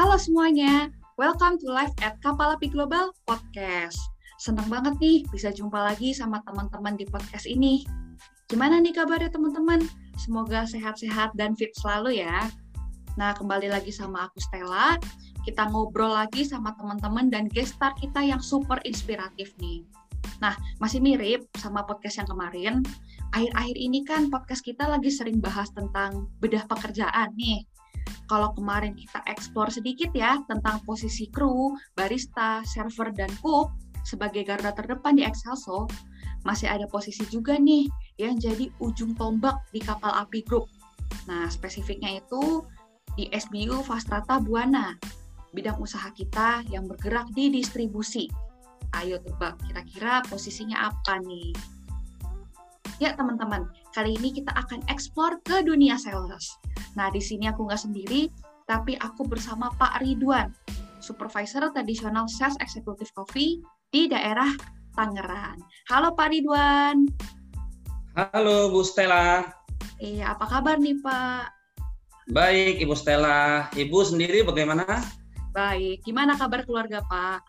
Halo semuanya, welcome to live at Kapal Api Global Podcast. Senang banget nih bisa jumpa lagi sama teman-teman di podcast ini. Gimana nih kabarnya teman-teman? Semoga sehat-sehat dan fit selalu ya. Nah, kembali lagi sama aku Stella. Kita ngobrol lagi sama teman-teman dan guest star kita yang super inspiratif nih. Nah, masih mirip sama podcast yang kemarin. Akhir-akhir ini kan podcast kita lagi sering bahas tentang bedah pekerjaan nih kalau kemarin kita eksplor sedikit ya tentang posisi kru, barista, server, dan cook sebagai garda terdepan di Excelso, masih ada posisi juga nih yang jadi ujung tombak di kapal api grup. Nah, spesifiknya itu di SBU Fastrata Buana, bidang usaha kita yang bergerak di distribusi. Ayo tebak, kira-kira posisinya apa nih? Ya teman-teman, kali ini kita akan eksplor ke dunia sales. Nah, di sini aku nggak sendiri, tapi aku bersama Pak Ridwan, Supervisor Tradisional Sales Executive Coffee di daerah Tangerang. Halo Pak Ridwan. Halo Bu Stella. Iya, apa kabar nih Pak? Baik Ibu Stella. Ibu sendiri bagaimana? Baik. Gimana kabar keluarga Pak?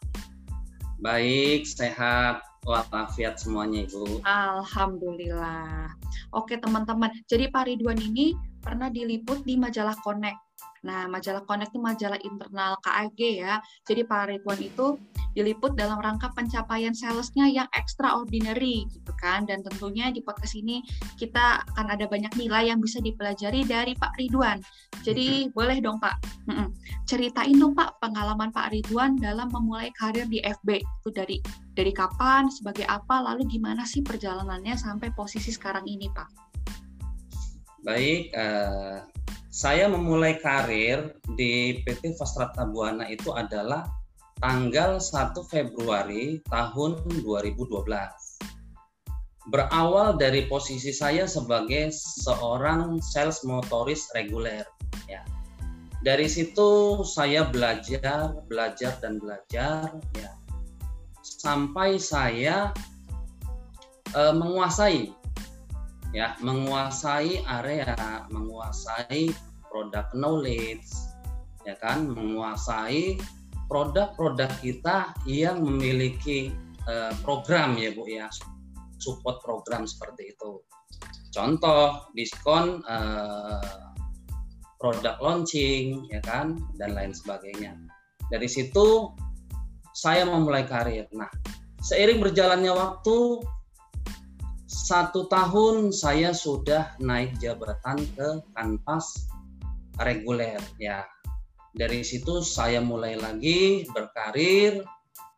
Baik, sehat walafiat semuanya Ibu. Alhamdulillah. Oke teman-teman, jadi Pak Ridwan ini pernah diliput di majalah Connect. Nah, majalah Connect itu majalah internal KAG ya. Jadi Pak Ridwan itu diliput dalam rangka pencapaian salesnya yang extraordinary gitu kan. Dan tentunya di podcast ini kita akan ada banyak nilai yang bisa dipelajari dari Pak Ridwan. Jadi boleh dong Pak, ceritain dong Pak pengalaman Pak Ridwan dalam memulai karir di FB itu dari dari kapan, sebagai apa, lalu gimana sih perjalanannya sampai posisi sekarang ini Pak? Baik, uh, saya memulai karir di PT Fastrata Buana itu adalah tanggal 1 Februari tahun 2012. Berawal dari posisi saya sebagai seorang sales motoris reguler. Ya. Dari situ saya belajar, belajar dan belajar, ya, sampai saya uh, menguasai ya menguasai area, menguasai produk knowledge, ya kan, menguasai produk-produk kita yang memiliki uh, program ya Bu ya, support program seperti itu. Contoh diskon uh, produk launching ya kan dan lain sebagainya. Dari situ saya memulai karir. Nah, seiring berjalannya waktu satu tahun saya sudah naik jabatan ke kanvas reguler ya dari situ saya mulai lagi berkarir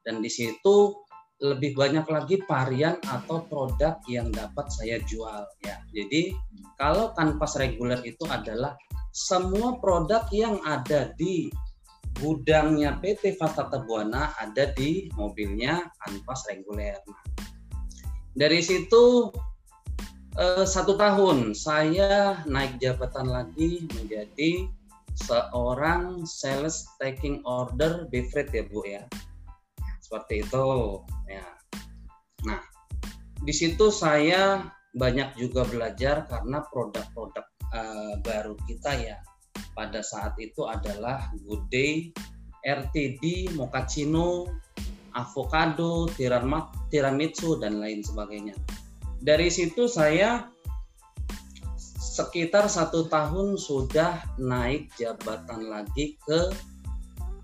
dan di situ lebih banyak lagi varian atau produk yang dapat saya jual ya jadi kalau kanvas reguler itu adalah semua produk yang ada di gudangnya PT Fatata Buana ada di mobilnya kanvas reguler. Dari situ eh, satu tahun saya naik jabatan lagi menjadi seorang sales taking order Bifred ya Bu ya. Seperti itu ya. Nah, di situ saya banyak juga belajar karena produk-produk uh, baru kita ya pada saat itu adalah Good Day, RTD, Mochaccino, avocado, tiramisu dan lain sebagainya. Dari situ saya sekitar satu tahun sudah naik jabatan lagi ke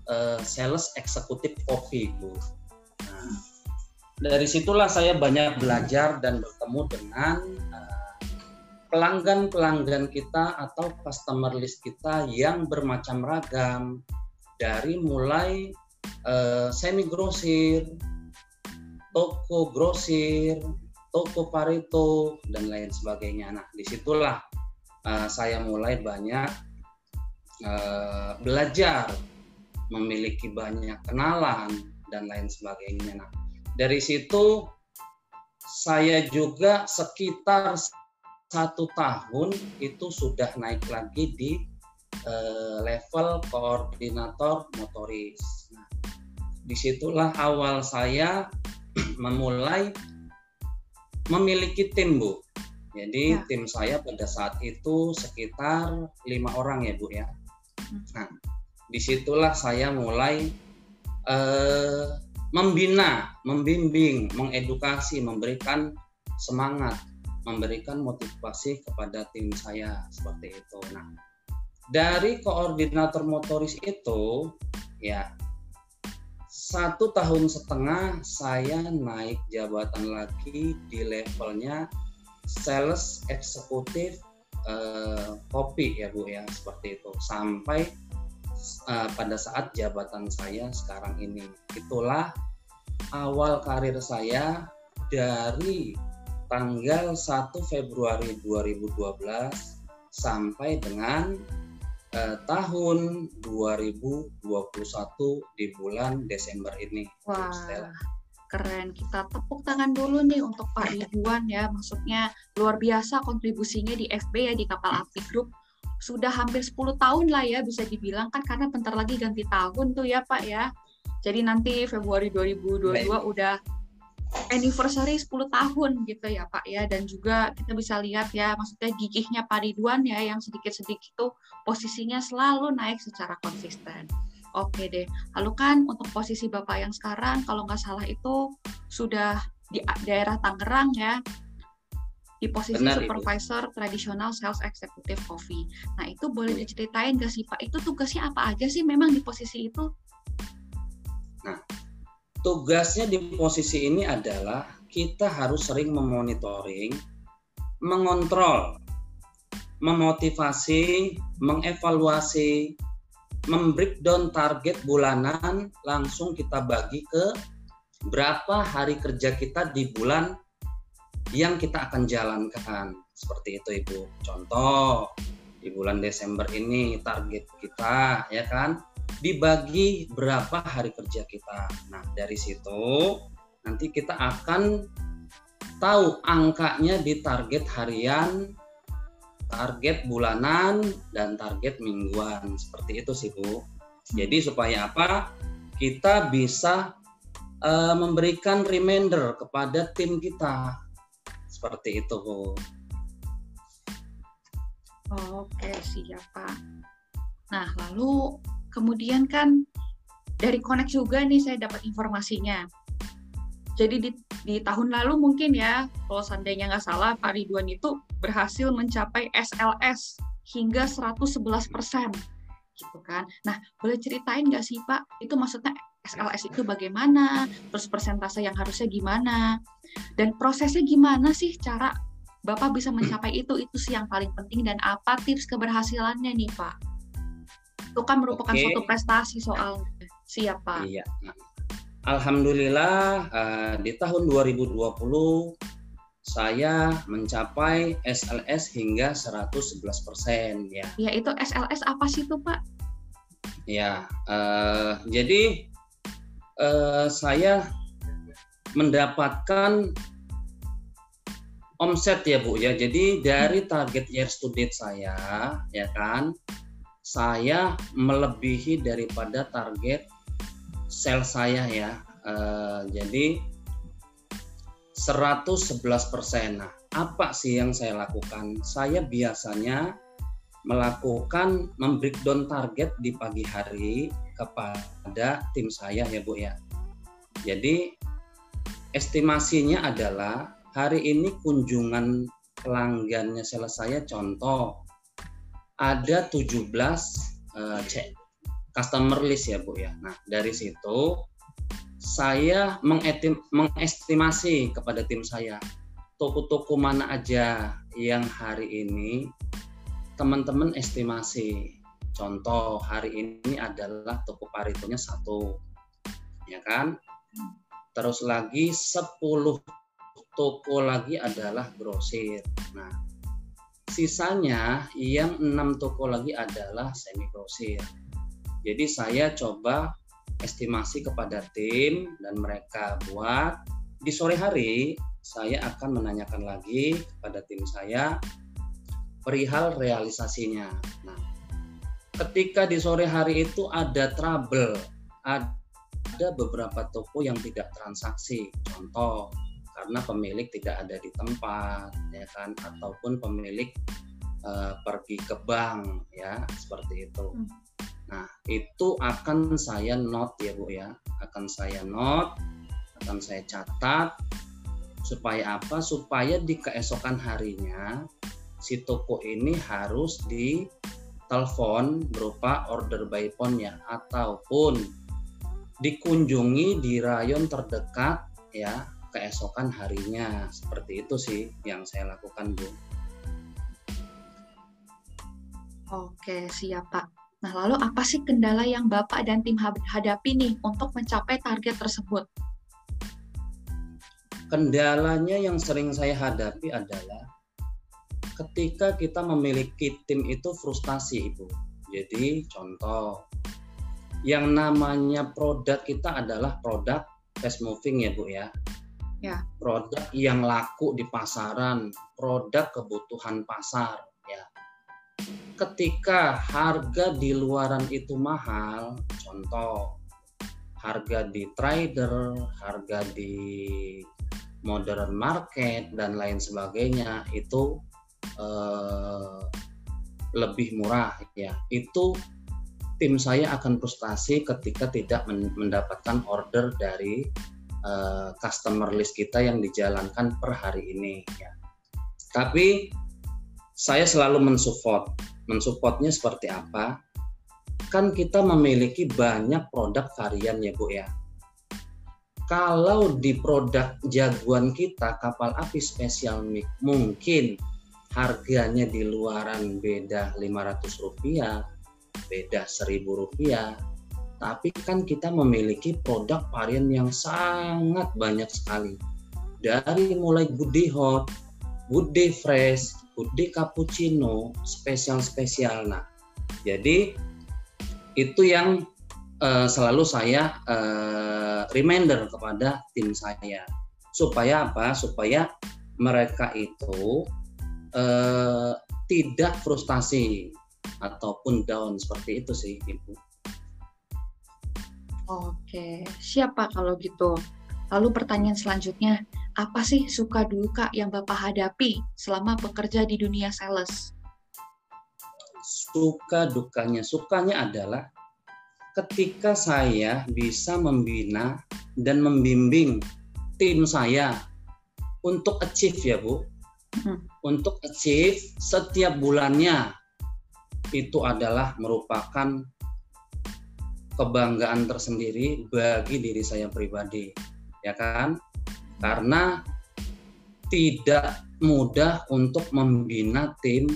uh, sales eksekutif kopi, Bu. Nah, dari situlah saya banyak belajar dan bertemu dengan uh, pelanggan-pelanggan kita atau customer list kita yang bermacam ragam dari mulai uh, semi grosir, toko grosir, toko pareto dan lain sebagainya. Nah, di situlah uh, saya mulai banyak uh, belajar, memiliki banyak kenalan dan lain sebagainya. Nah, dari situ saya juga sekitar satu tahun itu sudah naik lagi di uh, level koordinator motoris di situlah awal saya memulai memiliki tim bu. Jadi ya. tim saya pada saat itu sekitar lima orang ya bu ya. Hmm. Nah di situlah saya mulai eh, membina, membimbing, mengedukasi, memberikan semangat, memberikan motivasi kepada tim saya seperti itu. Nah, dari koordinator motoris itu, ya satu tahun setengah saya naik jabatan lagi di levelnya sales eksekutif eh, kopi ya Bu ya seperti itu sampai uh, pada saat jabatan saya sekarang ini. Itulah awal karir saya dari tanggal 1 Februari 2012 sampai dengan uh, tahun 2021 di bulan Desember ini. Wah, keren. Kita tepuk tangan dulu nih untuk Pak Ridwan ya. Maksudnya luar biasa kontribusinya di FB ya di Kapal Api Group sudah hampir 10 tahun lah ya bisa dibilang kan karena bentar lagi ganti tahun tuh ya Pak ya. Jadi nanti Februari 2022 Baik. udah anniversary 10 tahun gitu ya Pak ya dan juga kita bisa lihat ya maksudnya gigihnya Pak Ridwan ya yang sedikit-sedikit tuh posisinya selalu naik secara konsisten. Oke deh. Lalu kan untuk posisi Bapak yang sekarang kalau nggak salah itu sudah di daerah Tangerang ya di posisi Benar, supervisor Ibu. tradisional sales executive coffee. Nah itu boleh iya. diceritain gak sih Pak? Itu tugasnya apa aja sih memang di posisi itu? Tugasnya di posisi ini adalah kita harus sering memonitoring, mengontrol, memotivasi, mengevaluasi, membreakdown target bulanan langsung kita bagi ke berapa hari kerja kita di bulan yang kita akan jalankan. Seperti itu Ibu. Contoh, di bulan Desember ini target kita ya kan dibagi berapa hari kerja kita. Nah, dari situ nanti kita akan tahu angkanya di target harian, target bulanan dan target mingguan. Seperti itu sih, Bu. Jadi supaya apa? Kita bisa uh, memberikan reminder kepada tim kita seperti itu Oke, siap Pak. Nah, lalu kemudian kan dari Connect juga nih saya dapat informasinya. Jadi di, di tahun lalu mungkin ya, kalau seandainya nggak salah, Pak Ridwan itu berhasil mencapai SLS hingga 111 persen, gitu kan. Nah, boleh ceritain nggak sih Pak, itu maksudnya SLS itu bagaimana, terus persentase yang harusnya gimana, dan prosesnya gimana sih cara Bapak bisa mencapai itu, itu sih yang paling penting, dan apa tips keberhasilannya nih Pak? Itu kan merupakan Oke. suatu prestasi soal siapa? Iya. Alhamdulillah uh, di tahun 2020 saya mencapai SLS hingga 111 persen ya. Ya itu SLS apa sih tuh Pak? Ya, uh, jadi uh, saya mendapatkan omset ya Bu ya. Jadi dari target year to date saya ya kan saya melebihi daripada target sel saya ya. Uh, jadi 111 persen. Nah, apa sih yang saya lakukan? Saya biasanya melakukan membreakdown target di pagi hari kepada tim saya ya Bu ya. Jadi estimasinya adalah hari ini kunjungan pelanggannya selesai contoh ada 17 uh, cek customer list ya Bu ya. Nah, dari situ saya mengestimasi kepada tim saya toko-toko mana aja yang hari ini teman-teman estimasi Contoh hari ini adalah toko Paritonya satu, ya kan? Terus lagi 10 toko lagi adalah grosir. Nah, sisanya yang enam toko lagi adalah semi grosir. Jadi saya coba estimasi kepada tim dan mereka buat di sore hari saya akan menanyakan lagi kepada tim saya perihal realisasinya. Nah, ketika di sore hari itu ada trouble, ada beberapa toko yang tidak transaksi. Contoh, karena pemilik tidak ada di tempat, ya kan, ataupun pemilik uh, pergi ke bank, ya seperti itu. Hmm. Nah, itu akan saya note ya Bu ya. Akan saya note, akan saya catat supaya apa? Supaya di keesokan harinya si toko ini harus di telepon berupa order by phone ya ataupun dikunjungi di rayon terdekat ya keesokan harinya seperti itu sih yang saya lakukan Bu. Oke siap Pak. Nah lalu apa sih kendala yang Bapak dan tim hadapi nih untuk mencapai target tersebut? Kendalanya yang sering saya hadapi adalah ketika kita memiliki tim itu frustasi Ibu. Jadi contoh yang namanya produk kita adalah produk fast moving ya Bu ya. Ya. Produk yang laku di pasaran, produk kebutuhan pasar ya. Ketika harga di luaran itu mahal, contoh harga di trader, harga di modern market dan lain sebagainya itu Eh, lebih murah ya itu tim saya akan frustasi ketika tidak mendapatkan order dari uh, customer list kita yang dijalankan per hari ini ya. Tapi saya selalu mensupport. Mensupportnya seperti apa? Kan kita memiliki banyak produk varian ya Bu ya. Kalau di produk jagoan kita kapal api spesial mungkin harganya di luaran beda 500 rupiah, beda 1000 rupiah, tapi kan kita memiliki produk varian yang sangat banyak sekali. Dari mulai good day hot, good fresh, good cappuccino, spesial-spesial. Nah, jadi itu yang uh, selalu saya uh, reminder kepada tim saya supaya apa? Supaya mereka itu eh, tidak frustasi ataupun down seperti itu sih ibu. Oke, siapa kalau gitu? Lalu pertanyaan selanjutnya, apa sih suka duka yang Bapak hadapi selama bekerja di dunia sales? Suka dukanya, sukanya adalah ketika saya bisa membina dan membimbing tim saya untuk achieve ya Bu, Hmm. Untuk achieve setiap bulannya itu adalah merupakan kebanggaan tersendiri bagi diri saya pribadi, ya kan? Karena tidak mudah untuk membina tim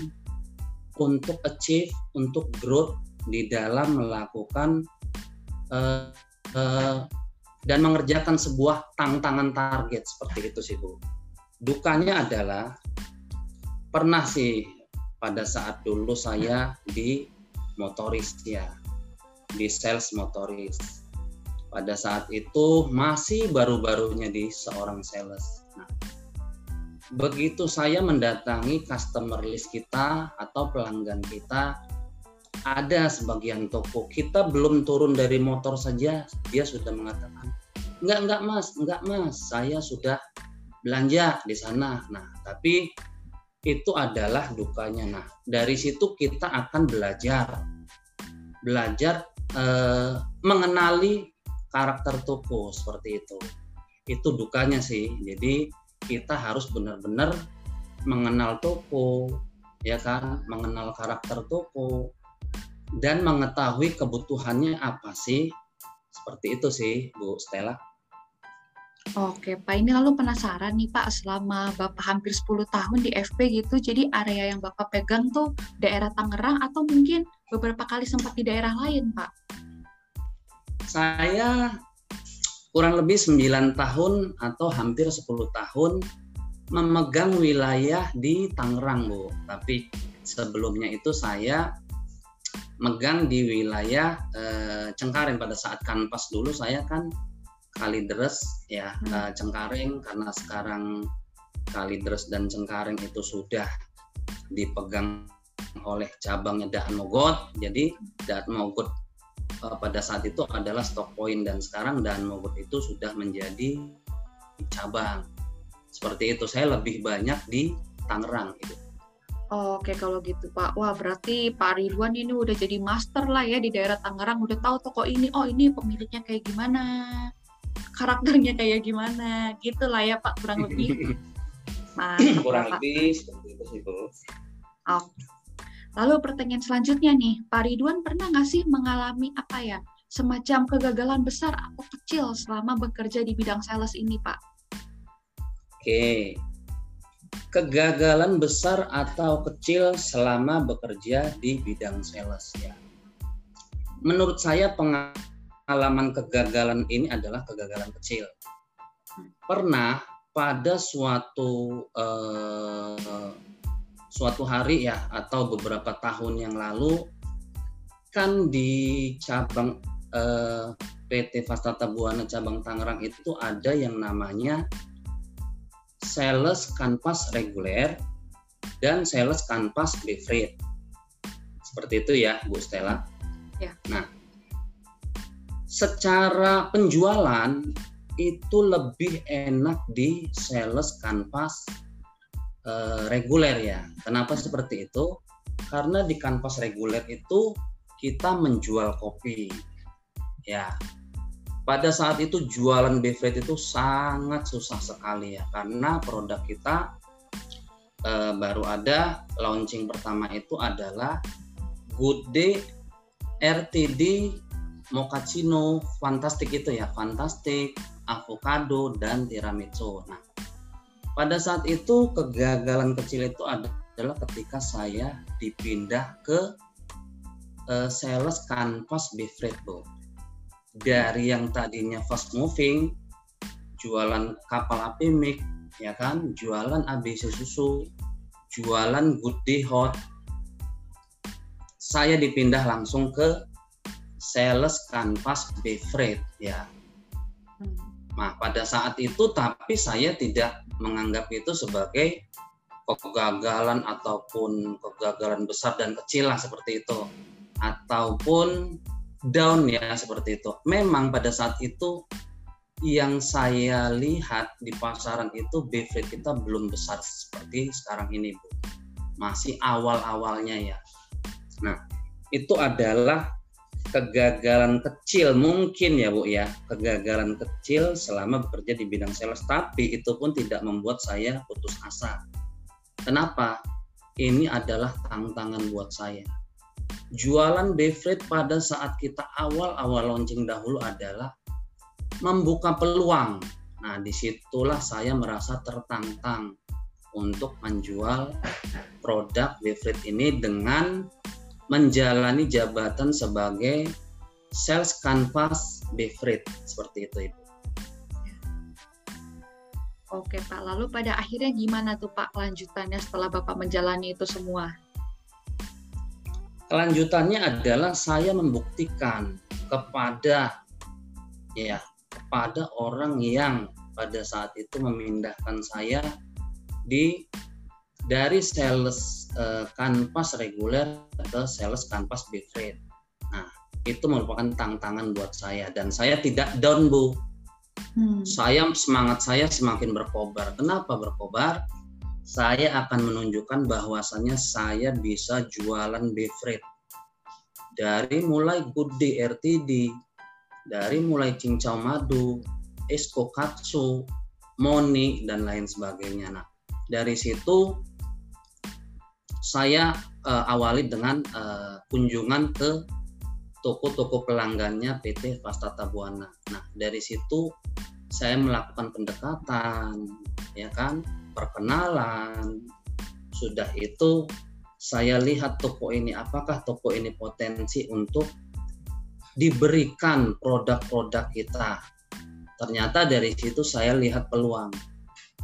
untuk achieve, untuk growth di dalam melakukan uh, uh, dan mengerjakan sebuah tantangan target seperti itu sih Bu dukanya adalah pernah sih pada saat dulu saya di motoris ya di sales motoris pada saat itu masih baru-barunya di seorang sales nah, begitu saya mendatangi customer list kita atau pelanggan kita ada sebagian toko kita belum turun dari motor saja dia sudah mengatakan enggak enggak mas enggak mas saya sudah belanja di sana. Nah, tapi itu adalah dukanya. Nah, dari situ kita akan belajar, belajar eh, mengenali karakter toko seperti itu. Itu dukanya sih. Jadi kita harus benar-benar mengenal toko, ya kan, mengenal karakter toko dan mengetahui kebutuhannya apa sih. Seperti itu sih, Bu Stella. Oke, Pak. Ini lalu penasaran nih, Pak, selama Bapak hampir 10 tahun di FP gitu, jadi area yang Bapak pegang tuh daerah Tangerang atau mungkin beberapa kali sempat di daerah lain, Pak? Saya kurang lebih 9 tahun atau hampir 10 tahun memegang wilayah di Tangerang, Bu. Tapi sebelumnya itu saya megang di wilayah eh, Cengkareng pada saat kanpas dulu saya kan Kalideres ya hmm. uh, Cengkareng karena sekarang Kalideres dan Cengkareng itu sudah dipegang oleh cabangnya Daan Mogot. Jadi Daan Mogot uh, pada saat itu adalah stock point dan sekarang Daan Mogot itu sudah menjadi cabang. Seperti itu saya lebih banyak di Tangerang itu. Oke kalau gitu Pak, wah berarti Pak Ridwan ini udah jadi master lah ya di daerah Tangerang, udah tahu toko ini, oh ini pemiliknya kayak gimana, karakternya kayak gimana, gitu lah ya Pak kurang lebih. Mantap, kurang Pak. lebih seperti itu sih Bu. Oke. Lalu pertanyaan selanjutnya nih, Pak Ridwan pernah nggak sih mengalami apa ya, semacam kegagalan besar atau kecil selama bekerja di bidang sales ini Pak? Oke, kegagalan besar atau kecil selama bekerja di bidang sales ya. Menurut saya pengalaman kegagalan ini adalah kegagalan kecil. Pernah pada suatu eh, suatu hari ya atau beberapa tahun yang lalu kan di cabang eh, PT Fastata Buana cabang Tangerang itu ada yang namanya sales kanvas reguler dan sales kanvas befrit. Seperti itu ya, Bu Stella. Ya. Nah, secara penjualan itu lebih enak di sales kanvas uh, reguler ya. Kenapa seperti itu? Karena di kanvas reguler itu kita menjual kopi. Ya. Pada saat itu jualan Befred itu sangat susah sekali ya karena produk kita uh, baru ada launching pertama itu adalah Good Day RTD Mochaccino Fantastic itu ya, Fantastic avocado dan tiramisu. Nah, pada saat itu kegagalan kecil itu adalah ketika saya dipindah ke uh, sales canvas befred bu. Dari yang tadinya fast moving, jualan kapal api mik, ya kan, jualan ABC susu, jualan good day hot, saya dipindah langsung ke sales canvas befred ya Nah, pada saat itu tapi saya tidak menganggap itu sebagai kegagalan ataupun kegagalan besar dan kecil lah seperti itu ataupun down ya seperti itu. Memang pada saat itu yang saya lihat di pasaran itu BFRIT kita belum besar seperti sekarang ini Bu. Masih awal-awalnya ya. Nah, itu adalah kegagalan kecil mungkin ya Bu ya, kegagalan kecil selama bekerja di bidang sales tapi itu pun tidak membuat saya putus asa. Kenapa? Ini adalah tantangan buat saya. Jualan Befrit pada saat kita awal-awal launching dahulu adalah membuka peluang. Nah, di situlah saya merasa tertantang untuk menjual produk Befrit ini dengan menjalani jabatan sebagai sales canvas Befrit seperti itu Ibu. Oke Pak, lalu pada akhirnya gimana tuh Pak kelanjutannya setelah Bapak menjalani itu semua? Kelanjutannya adalah saya membuktikan kepada ya kepada orang yang pada saat itu memindahkan saya di dari sales uh, kanvas reguler ke sales kanvas befred. Nah, itu merupakan tantangan buat saya dan saya tidak down bu. Hmm. Saya semangat saya semakin berkobar. Kenapa berkobar? Saya akan menunjukkan bahwasannya saya bisa jualan befred dari mulai good day RTD, dari mulai cincau madu, esko katsu, moni dan lain sebagainya. Nah, dari situ saya uh, awali dengan uh, kunjungan ke toko-toko pelanggannya PT Fastata Buana. Nah, dari situ saya melakukan pendekatan, ya kan, perkenalan. Sudah itu saya lihat toko ini apakah toko ini potensi untuk diberikan produk-produk kita. Ternyata dari situ saya lihat peluang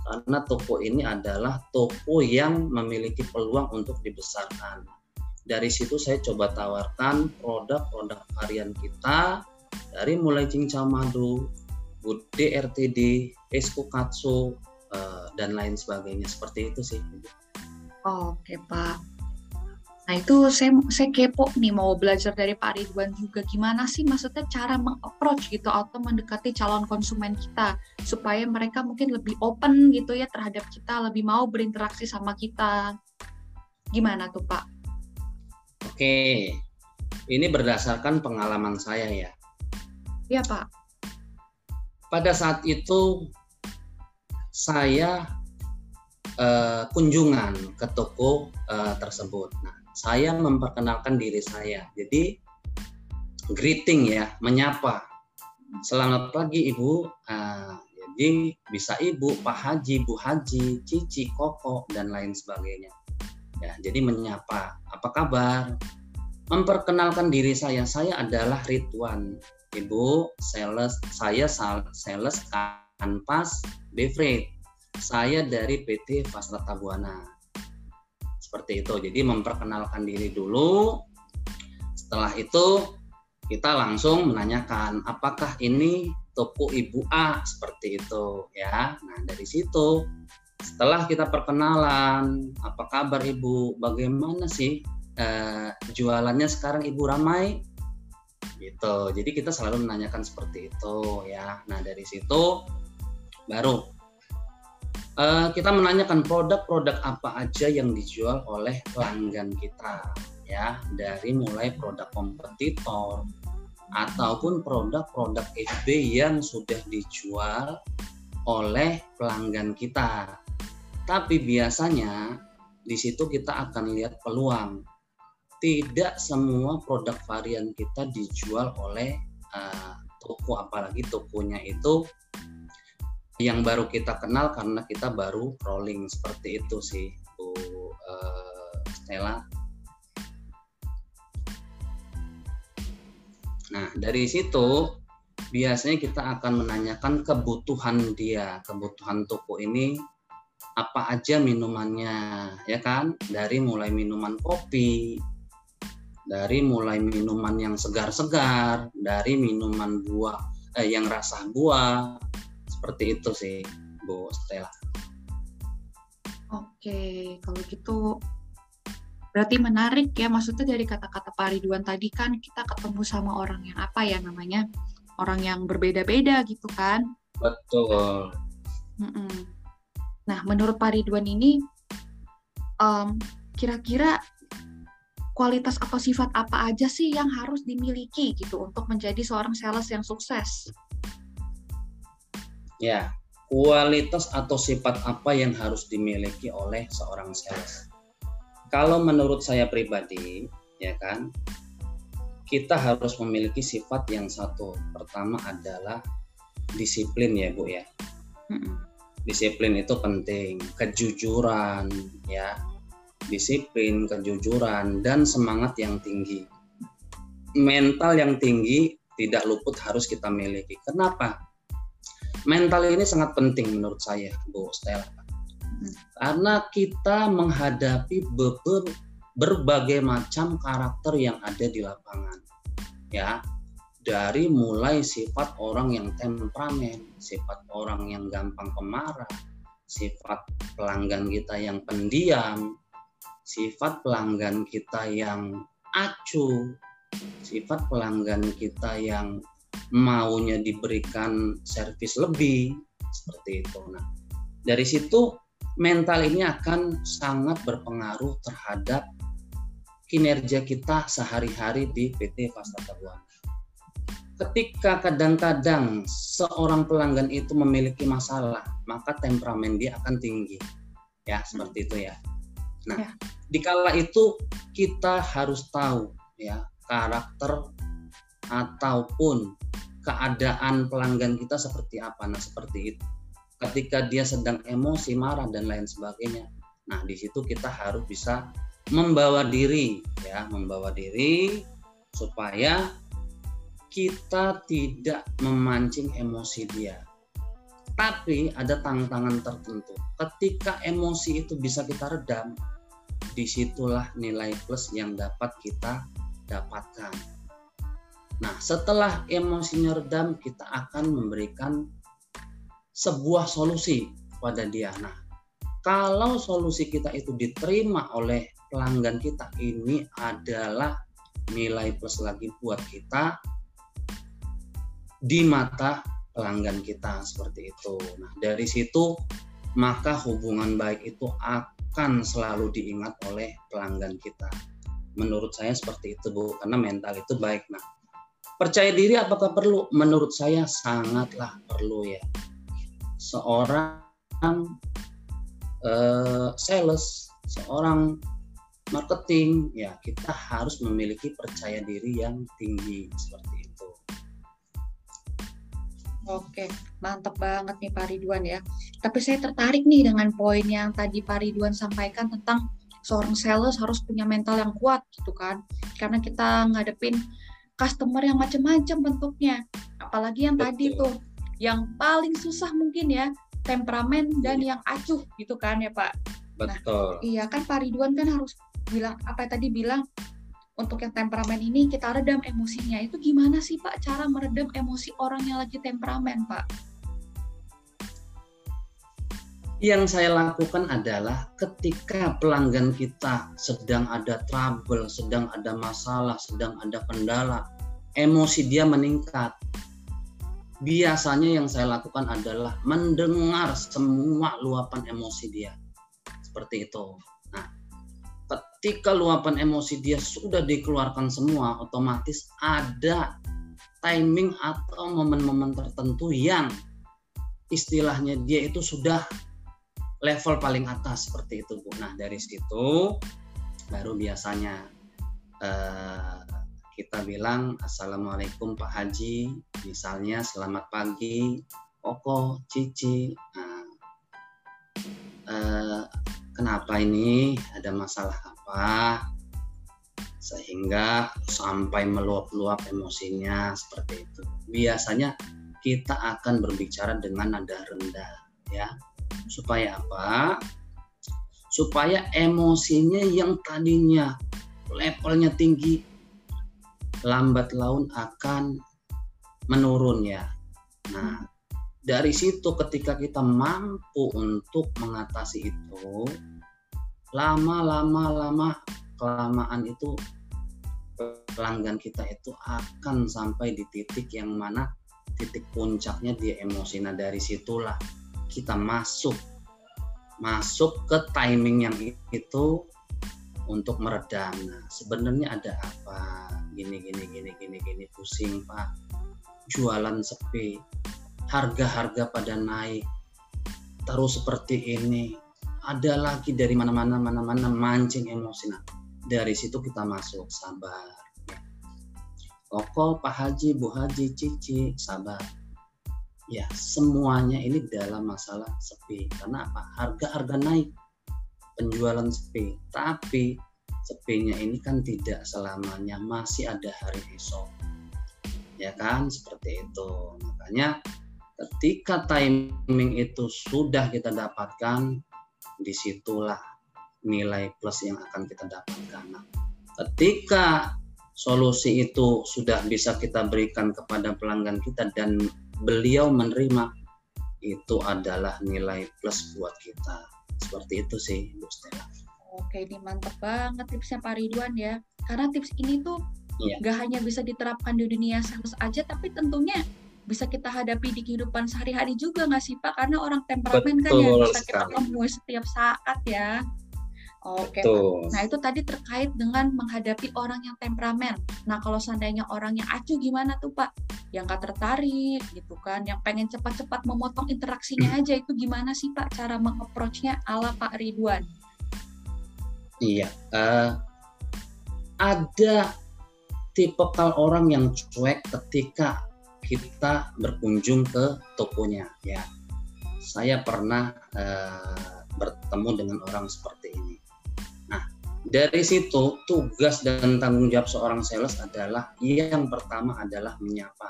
karena toko ini adalah toko yang memiliki peluang untuk dibesarkan. Dari situ saya coba tawarkan produk-produk varian kita dari mulai cincau madu, bude RTD, esku katsu, eh, dan lain sebagainya. Seperti itu sih. Oke Pak. Nah itu saya saya kepo nih mau belajar dari Pak Ridwan juga gimana sih maksudnya cara mengapproach gitu atau mendekati calon konsumen kita supaya mereka mungkin lebih open gitu ya terhadap kita lebih mau berinteraksi sama kita. Gimana tuh Pak? Oke, ini berdasarkan pengalaman saya ya. Iya Pak. Pada saat itu saya uh, kunjungan ke toko uh, tersebut. Nah, saya memperkenalkan diri saya. Jadi greeting ya, menyapa. Selamat pagi Ibu. Uh, jadi bisa Ibu, Pak Haji, Bu Haji, Cici, Koko dan lain sebagainya. Ya, jadi menyapa, apa kabar? Memperkenalkan diri saya, saya adalah Ridwan. Ibu, sales, saya sales kanvas Befred. Saya dari PT Fasrata Buana. Seperti itu. Jadi memperkenalkan diri dulu. Setelah itu kita langsung menanyakan apakah ini toko Ibu A seperti itu ya. Nah, dari situ setelah kita perkenalan, apa kabar Ibu? Bagaimana sih eh, jualannya sekarang Ibu ramai? Gitu. Jadi kita selalu menanyakan seperti itu ya. Nah, dari situ baru eh, kita menanyakan produk-produk apa aja yang dijual oleh pelanggan kita ya, dari mulai produk kompetitor ataupun produk-produk FB yang sudah dijual oleh pelanggan kita tapi biasanya di situ kita akan lihat peluang. Tidak semua produk varian kita dijual oleh uh, toko, apalagi tokonya itu yang baru kita kenal karena kita baru rolling seperti itu sih, Bu uh, Stella. Nah, dari situ biasanya kita akan menanyakan kebutuhan dia, kebutuhan toko ini apa aja minumannya ya kan dari mulai minuman kopi dari mulai minuman yang segar-segar dari minuman buah eh, yang rasa buah seperti itu sih Bu Stella. Oke, kalau gitu berarti menarik ya maksudnya dari kata-kata Pak Ridwan tadi kan kita ketemu sama orang yang apa ya namanya orang yang berbeda-beda gitu kan betul mm -mm. Nah, menurut Pak Ridwan ini, um, kira-kira kualitas atau sifat apa aja sih yang harus dimiliki gitu untuk menjadi seorang sales yang sukses? Ya, kualitas atau sifat apa yang harus dimiliki oleh seorang sales? Kalau menurut saya pribadi, ya kan, kita harus memiliki sifat yang satu. Pertama adalah disiplin ya, Bu ya. Disiplin itu penting kejujuran ya disiplin kejujuran dan semangat yang tinggi mental yang tinggi tidak luput harus kita miliki kenapa mental ini sangat penting menurut saya Bu Stella. Karena kita menghadapi beber, berbagai macam karakter yang ada di lapangan ya. Dari mulai sifat orang yang temperamen, sifat orang yang gampang pemarah, sifat pelanggan kita yang pendiam, sifat pelanggan kita yang acuh, sifat pelanggan kita yang maunya diberikan servis lebih seperti itu. Nah, dari situ mental ini akan sangat berpengaruh terhadap kinerja kita sehari-hari di PT Fasta Buana ketika kadang-kadang seorang pelanggan itu memiliki masalah, maka temperamen dia akan tinggi. Ya, seperti itu ya. Nah, ya. dikala itu kita harus tahu ya karakter ataupun keadaan pelanggan kita seperti apa. Nah, seperti itu. Ketika dia sedang emosi, marah dan lain sebagainya. Nah, di situ kita harus bisa membawa diri ya, membawa diri supaya kita tidak memancing emosi dia. Tapi ada tantangan tertentu. Ketika emosi itu bisa kita redam, di situlah nilai plus yang dapat kita dapatkan. Nah, setelah emosinya redam, kita akan memberikan sebuah solusi pada dia. Nah, kalau solusi kita itu diterima oleh pelanggan kita, ini adalah nilai plus lagi buat kita di mata pelanggan kita seperti itu. Nah, dari situ maka hubungan baik itu akan selalu diingat oleh pelanggan kita. Menurut saya seperti itu Bu, karena mental itu baik. Nah, percaya diri apakah perlu? Menurut saya sangatlah perlu ya. Seorang uh, sales, seorang marketing, ya kita harus memiliki percaya diri yang tinggi seperti itu. Oke, mantap banget nih Pak Ridwan ya. Tapi saya tertarik nih dengan poin yang tadi Pak Ridwan sampaikan tentang seorang sales harus punya mental yang kuat gitu kan. Karena kita ngadepin customer yang macam-macam bentuknya. Apalagi yang Betul. tadi tuh yang paling susah mungkin ya temperamen dan iya. yang acuh gitu kan ya Pak. Nah, Betul. Nah, iya kan Pak Ridwan kan harus bilang apa tadi bilang untuk yang temperamen ini kita redam emosinya. Itu gimana sih Pak cara meredam emosi orang yang lagi temperamen Pak? Yang saya lakukan adalah ketika pelanggan kita sedang ada trouble, sedang ada masalah, sedang ada kendala, emosi dia meningkat. Biasanya yang saya lakukan adalah mendengar semua luapan emosi dia. Seperti itu ketika luapan emosi dia sudah dikeluarkan semua, otomatis ada timing atau momen-momen tertentu yang istilahnya dia itu sudah level paling atas seperti itu Bu. Nah dari situ baru biasanya uh, kita bilang Assalamualaikum Pak Haji, misalnya selamat pagi, Koko, Cici. Nah, uh, kenapa ini ada masalah apa sehingga sampai meluap-luap emosinya seperti itu. Biasanya kita akan berbicara dengan nada rendah ya. Supaya apa? Supaya emosinya yang tadinya levelnya tinggi lambat laun akan menurun ya. Nah, dari situ ketika kita mampu untuk mengatasi itu, lama lama lama kelamaan itu pelanggan kita itu akan sampai di titik yang mana titik puncaknya dia emosi nah dari situlah kita masuk masuk ke timing yang itu untuk meredam. Nah sebenarnya ada apa? Gini gini gini gini gini pusing pak. Jualan sepi harga-harga pada naik terus seperti ini. Ada lagi dari mana-mana mana-mana mancing emosi. Nah dari situ kita masuk sabar. Koko, Pak Haji, Bu Haji, Cici, sabar. Ya, semuanya ini dalam masalah sepi. Karena apa? Harga-harga naik, penjualan sepi. Tapi sepinya ini kan tidak selamanya, masih ada hari esok. Ya kan? Seperti itu. Makanya ketika timing itu sudah kita dapatkan, di situlah nilai plus yang akan kita dapatkan. Nah, ketika solusi itu sudah bisa kita berikan kepada pelanggan kita dan beliau menerima, itu adalah nilai plus buat kita. Seperti itu sih, Bu Stella. Oke, ini mantap banget tipsnya Pak Ridwan ya. Karena tips ini tuh iya. gak hanya bisa diterapkan di dunia sales aja, tapi tentunya bisa kita hadapi di kehidupan sehari-hari juga nggak sih Pak? Karena orang temperamen kan ya bisa kita temui setiap saat ya. Oke, Pak. Nah itu tadi terkait dengan menghadapi orang yang temperamen. Nah kalau seandainya orang yang acuh gimana tuh Pak? Yang gak tertarik gitu kan, yang pengen cepat-cepat memotong interaksinya aja itu gimana sih Pak cara mengapproachnya ala Pak Ridwan? Iya, uh, ada tipe kal orang yang cuek ketika kita berkunjung ke tokonya ya saya pernah uh, bertemu dengan orang seperti ini dari situ tugas dan tanggung jawab seorang sales adalah yang pertama adalah menyapa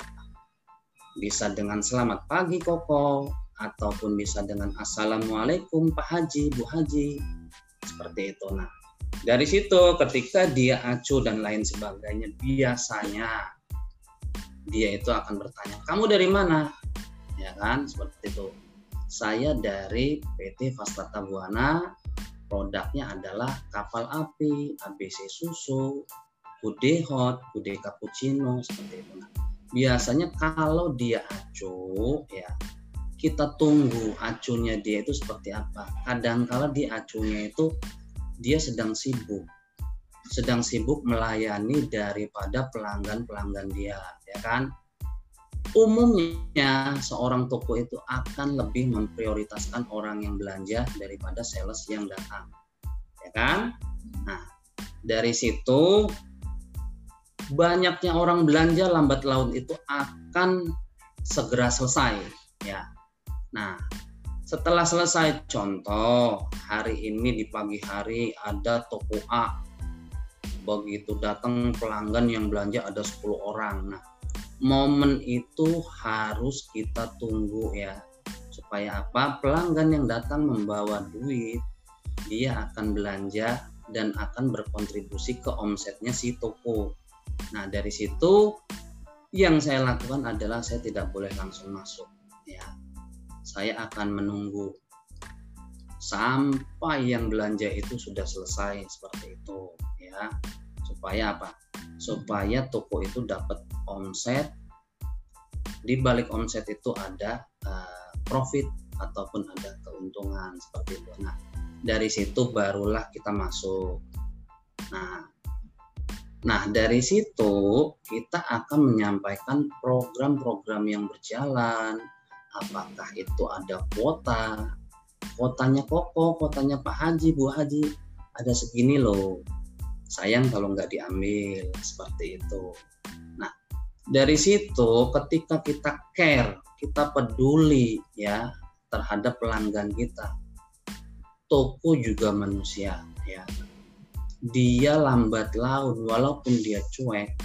bisa dengan selamat pagi koko ataupun bisa dengan assalamualaikum pak haji bu haji seperti itu nah dari situ ketika dia acuh dan lain sebagainya biasanya dia itu akan bertanya, "Kamu dari mana?" Ya kan, seperti itu. Saya dari PT Fastata Buana, produknya adalah kapal api, ABC susu, Kude hot, Kude cappuccino seperti itu. Nah, biasanya kalau dia acuh ya kita tunggu acunya dia itu seperti apa. Kadangkala di acunya itu dia sedang sibuk, sedang sibuk melayani daripada pelanggan-pelanggan dia, ya kan? Umumnya seorang toko itu akan lebih memprioritaskan orang yang belanja daripada sales yang datang, ya kan? Nah, dari situ banyaknya orang belanja lambat laun itu akan segera selesai, ya Nah, setelah selesai contoh, hari ini di pagi hari ada toko A. Begitu datang pelanggan yang belanja ada 10 orang. Nah, momen itu harus kita tunggu ya. Supaya apa? Pelanggan yang datang membawa duit, dia akan belanja dan akan berkontribusi ke omsetnya si toko. Nah, dari situ yang saya lakukan adalah saya tidak boleh langsung masuk ya saya akan menunggu sampai yang belanja itu sudah selesai seperti itu ya supaya apa supaya toko itu dapat omset. Di balik omset itu ada uh, profit ataupun ada keuntungan seperti itu. Nah dari situ barulah kita masuk. Nah Nah, dari situ kita akan menyampaikan program-program yang berjalan, apakah itu ada kuota? Kuotanya koko kuotanya Pak Haji Bu Haji. Ada segini loh sayang kalau nggak diambil seperti itu. Nah dari situ ketika kita care kita peduli ya terhadap pelanggan kita toko juga manusia ya. Dia lambat laun walaupun dia cuek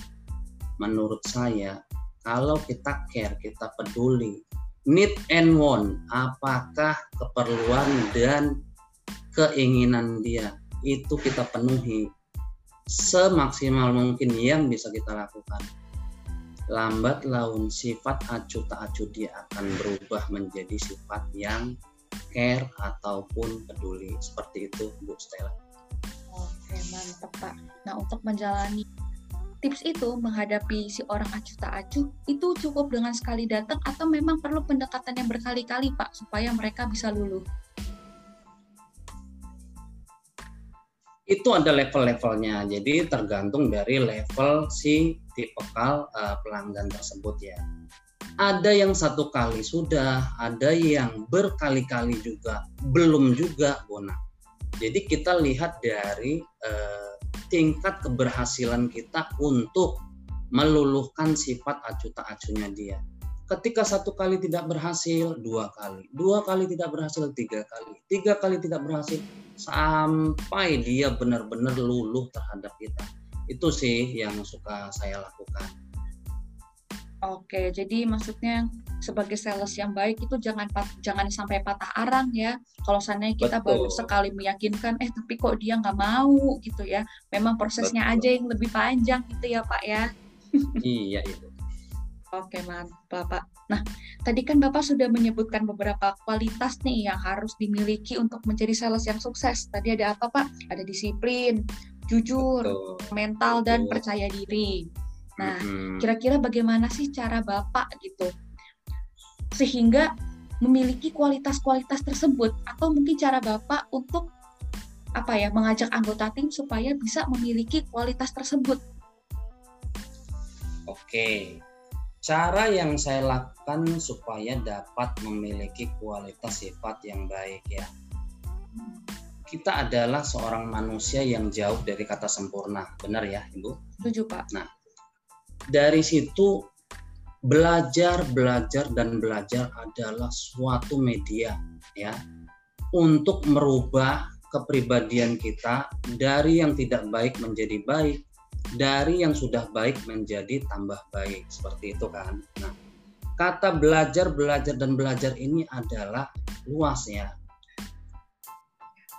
menurut saya kalau kita care kita peduli need and want apakah keperluan dan keinginan dia itu kita penuhi semaksimal mungkin yang bisa kita lakukan lambat laun sifat acu tak acu dia akan berubah menjadi sifat yang care ataupun peduli seperti itu Bu Stella. Oke mantep Pak. Nah untuk menjalani tips itu menghadapi si orang acuh tak acuh itu cukup dengan sekali datang atau memang perlu pendekatan yang berkali-kali Pak supaya mereka bisa luluh? Itu ada level-levelnya, jadi tergantung dari level si tipikal uh, pelanggan tersebut ya. Ada yang satu kali sudah, ada yang berkali-kali juga, belum juga Bona. Jadi kita lihat dari uh, tingkat keberhasilan kita untuk meluluhkan sifat acu tak acunya dia. Ketika satu kali tidak berhasil, dua kali, dua kali tidak berhasil, tiga kali, tiga kali tidak berhasil, sampai dia benar-benar luluh terhadap kita. Itu sih yang suka saya lakukan. Oke, jadi maksudnya sebagai sales yang baik itu jangan jangan sampai patah arang ya. Kalau seandainya kita Betul. baru sekali meyakinkan, eh tapi kok dia nggak mau gitu ya. Memang prosesnya Betul. aja yang lebih panjang gitu ya Pak ya. iya itu. Oke mantap Pak. Nah tadi kan Bapak sudah menyebutkan beberapa kualitas nih yang harus dimiliki untuk menjadi sales yang sukses. Tadi ada apa Pak? Ada disiplin, jujur, Betul. mental Betul. dan percaya diri. Nah, kira-kira bagaimana sih cara Bapak gitu sehingga memiliki kualitas-kualitas tersebut atau mungkin cara Bapak untuk apa ya mengajak anggota tim supaya bisa memiliki kualitas tersebut. Oke. Cara yang saya lakukan supaya dapat memiliki kualitas sifat yang baik ya. Kita adalah seorang manusia yang jauh dari kata sempurna, benar ya, Ibu? Setuju, Pak. Nah, dari situ belajar, belajar dan belajar adalah suatu media ya untuk merubah kepribadian kita dari yang tidak baik menjadi baik, dari yang sudah baik menjadi tambah baik seperti itu kan. Nah, kata belajar, belajar dan belajar ini adalah luas ya.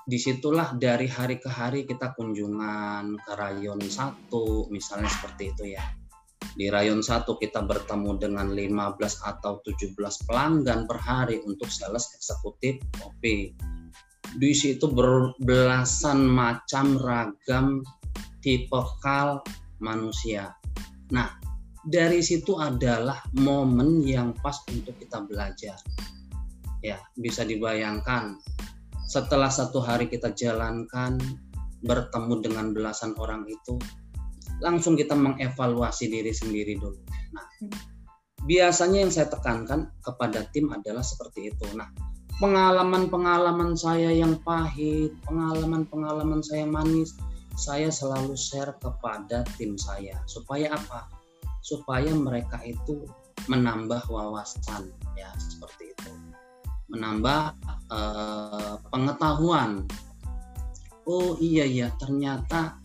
Di situlah dari hari ke hari kita kunjungan ke rayon satu misalnya seperti itu ya di rayon 1 kita bertemu dengan 15 atau 17 pelanggan per hari untuk sales eksekutif kopi. Di situ berbelasan macam ragam tipe kal manusia. Nah, dari situ adalah momen yang pas untuk kita belajar. ya bisa dibayangkan setelah satu hari kita jalankan bertemu dengan belasan orang itu langsung kita mengevaluasi diri sendiri dulu. Nah, biasanya yang saya tekankan kepada tim adalah seperti itu. Nah, pengalaman-pengalaman saya yang pahit, pengalaman-pengalaman saya manis, saya selalu share kepada tim saya supaya apa? Supaya mereka itu menambah wawasan ya seperti itu. Menambah eh, pengetahuan. Oh iya iya, ternyata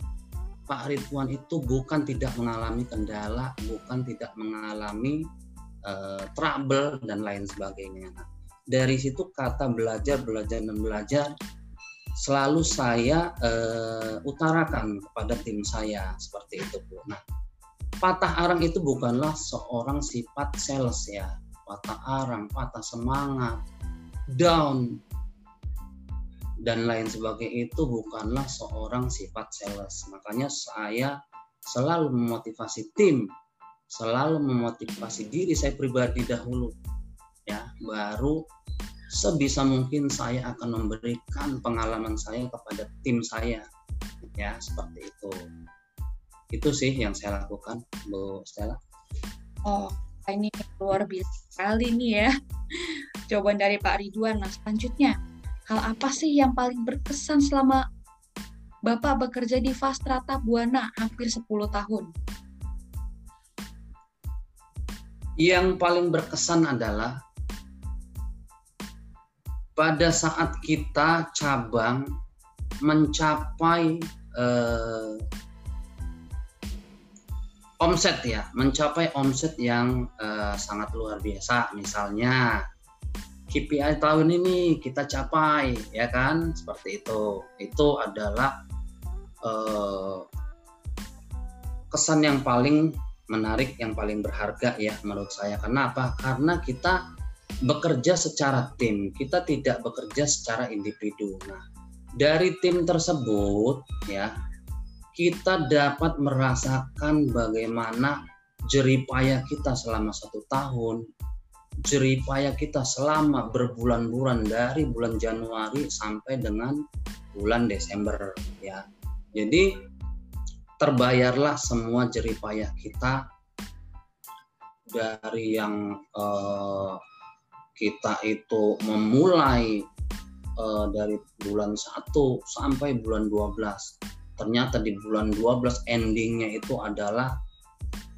Pak Ridwan itu bukan tidak mengalami kendala, bukan tidak mengalami uh, trouble dan lain sebagainya. Dari situ kata belajar, belajar dan belajar selalu saya uh, utarakan kepada tim saya seperti itu Bu. Nah, patah arang itu bukanlah seorang sifat sales ya, patah arang, patah semangat, down dan lain sebagainya itu bukanlah seorang sifat sales. Makanya saya selalu memotivasi tim, selalu memotivasi diri saya pribadi dahulu. Ya, baru sebisa mungkin saya akan memberikan pengalaman saya kepada tim saya. Ya, seperti itu. Itu sih yang saya lakukan, Bu Stella. Oh, ini luar biasa sekali nih ya. Jawaban dari Pak Ridwan. Nah, selanjutnya, Hal apa sih yang paling berkesan selama Bapak bekerja di Fastrata Buana hampir 10 tahun? Yang paling berkesan adalah pada saat kita cabang mencapai eh, omset ya, mencapai omset yang eh, sangat luar biasa. Misalnya KPI tahun ini kita capai ya kan? Seperti itu. Itu adalah uh, kesan yang paling menarik yang paling berharga ya menurut saya. Kenapa? Karena kita bekerja secara tim kita tidak bekerja secara individu nah dari tim tersebut ya kita dapat merasakan bagaimana jeripaya kita selama satu tahun jeripaya kita selama berbulan-bulan dari bulan Januari sampai dengan bulan Desember ya. Jadi terbayarlah semua jeripaya kita dari yang uh, kita itu memulai uh, dari bulan 1 sampai bulan 12. Ternyata di bulan 12 endingnya itu adalah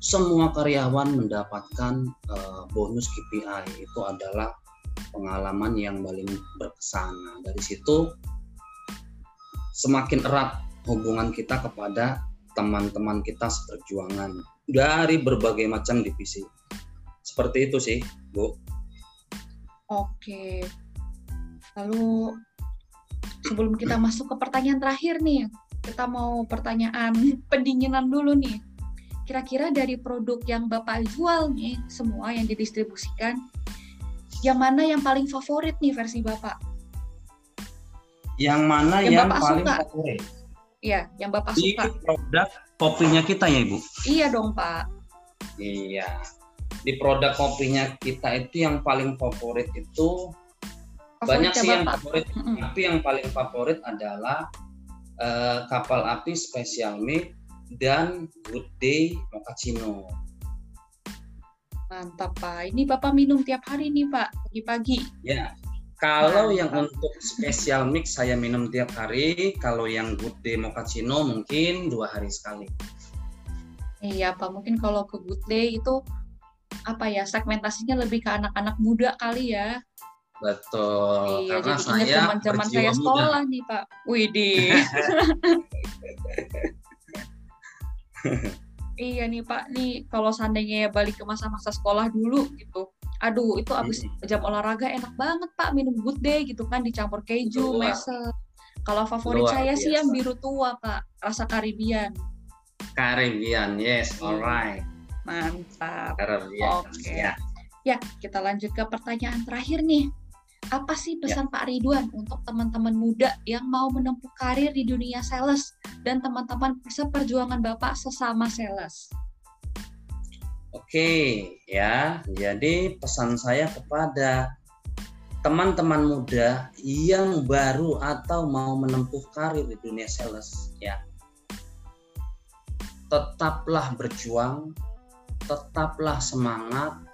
semua karyawan mendapatkan uh, bonus KPI itu adalah pengalaman yang paling berkesan. Nah, dari situ semakin erat hubungan kita kepada teman-teman kita seperjuangan dari berbagai macam divisi. Seperti itu sih, Bu. Oke. Lalu sebelum kita masuk ke pertanyaan terakhir nih, kita mau pertanyaan pendinginan dulu nih kira-kira dari produk yang Bapak jual nih, semua yang didistribusikan, yang mana yang paling favorit nih versi Bapak? Yang mana yang, yang Bapak paling suka? favorit? Iya, yang Bapak Di suka. produk kopinya kita ya, Ibu? Iya dong, Pak. Iya. Di produk kopinya kita itu yang paling favorit itu banyak sih yang favorit, mm -hmm. tapi yang paling favorit adalah uh, kapal api Special Milk dan Good Day Mochaccino. Mantap Pak. Ini Bapak minum tiap hari nih Pak, pagi-pagi. Ya. Kalau Mantap. yang untuk special mix saya minum tiap hari, kalau yang Good Day Mochaccino mungkin dua hari sekali. Iya Pak, mungkin kalau ke Good Day itu apa ya segmentasinya lebih ke anak-anak muda kali ya. Betul. Iya, karena jadi saya zaman-zaman saya sekolah muda. nih Pak. Widih. iya nih Pak, nih kalau seandainya ya balik ke masa-masa sekolah dulu gitu. Aduh, itu abis hmm. jam olahraga enak banget Pak minum good day gitu kan dicampur keju, mese. Kalau favorit Luar saya biasa. sih yang biru tua Pak, rasa Karibian. Karibian, yes, iya. alright. Mantap. Oke. Okay. Ya. ya, kita lanjut ke pertanyaan terakhir nih. Apa sih ya. pesan ya. Pak Ridwan untuk teman-teman muda yang mau menempuh karir di dunia sales dan teman-teman seperjuangan Bapak sesama sales? Oke, ya. Jadi pesan saya kepada teman-teman muda yang baru atau mau menempuh karir di dunia sales ya tetaplah berjuang tetaplah semangat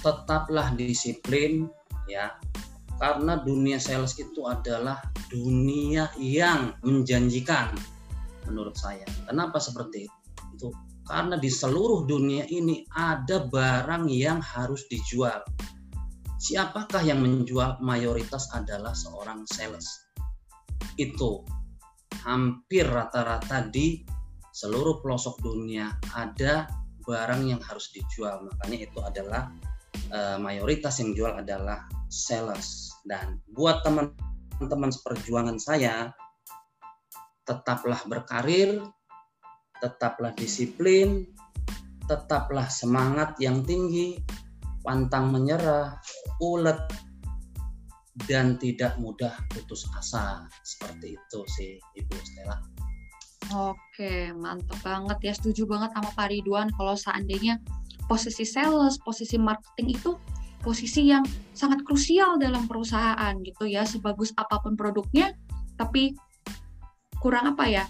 tetaplah disiplin ya. Karena dunia sales itu adalah dunia yang menjanjikan menurut saya. Kenapa seperti itu? Karena di seluruh dunia ini ada barang yang harus dijual. Siapakah yang menjual? Mayoritas adalah seorang sales. Itu hampir rata-rata di seluruh pelosok dunia ada barang yang harus dijual. Makanya itu adalah e, mayoritas yang jual adalah sales. Dan buat teman-teman seperjuangan saya, tetaplah berkarir, tetaplah disiplin, tetaplah semangat yang tinggi, pantang menyerah, ulet, dan tidak mudah putus asa. Seperti itu sih Ibu Stella. Oke, mantap banget ya. Setuju banget sama Pak Ridwan kalau seandainya posisi sales, posisi marketing itu posisi yang sangat krusial dalam perusahaan gitu ya. Sebagus apa pun produknya, tapi kurang apa ya?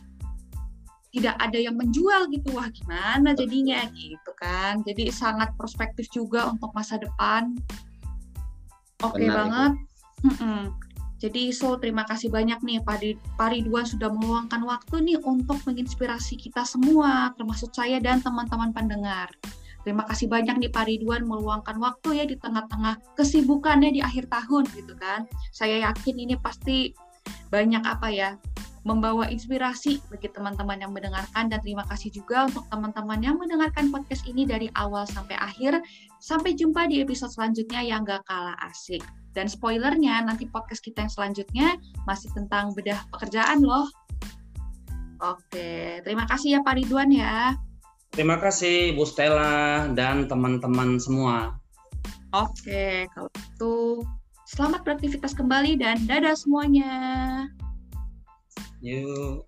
tidak ada yang menjual gitu. Wah gimana jadinya? Gitu kan. Jadi sangat prospektif juga untuk masa depan. Oke okay banget jadi so terima kasih banyak nih Pak Ridwan sudah meluangkan waktu nih untuk menginspirasi kita semua termasuk saya dan teman-teman pendengar Terima kasih banyak nih Pak Ridwan meluangkan waktu ya di tengah-tengah kesibukannya di akhir tahun gitu kan. Saya yakin ini pasti banyak apa ya membawa inspirasi bagi teman-teman yang mendengarkan dan terima kasih juga untuk teman-teman yang mendengarkan podcast ini dari awal sampai akhir. Sampai jumpa di episode selanjutnya yang gak kalah asik. Dan spoilernya nanti podcast kita yang selanjutnya masih tentang bedah pekerjaan loh. Oke, terima kasih ya Pak Ridwan ya. Terima kasih Bu Stella dan teman-teman semua. Oke, kalau itu selamat beraktivitas kembali dan dadah semuanya. You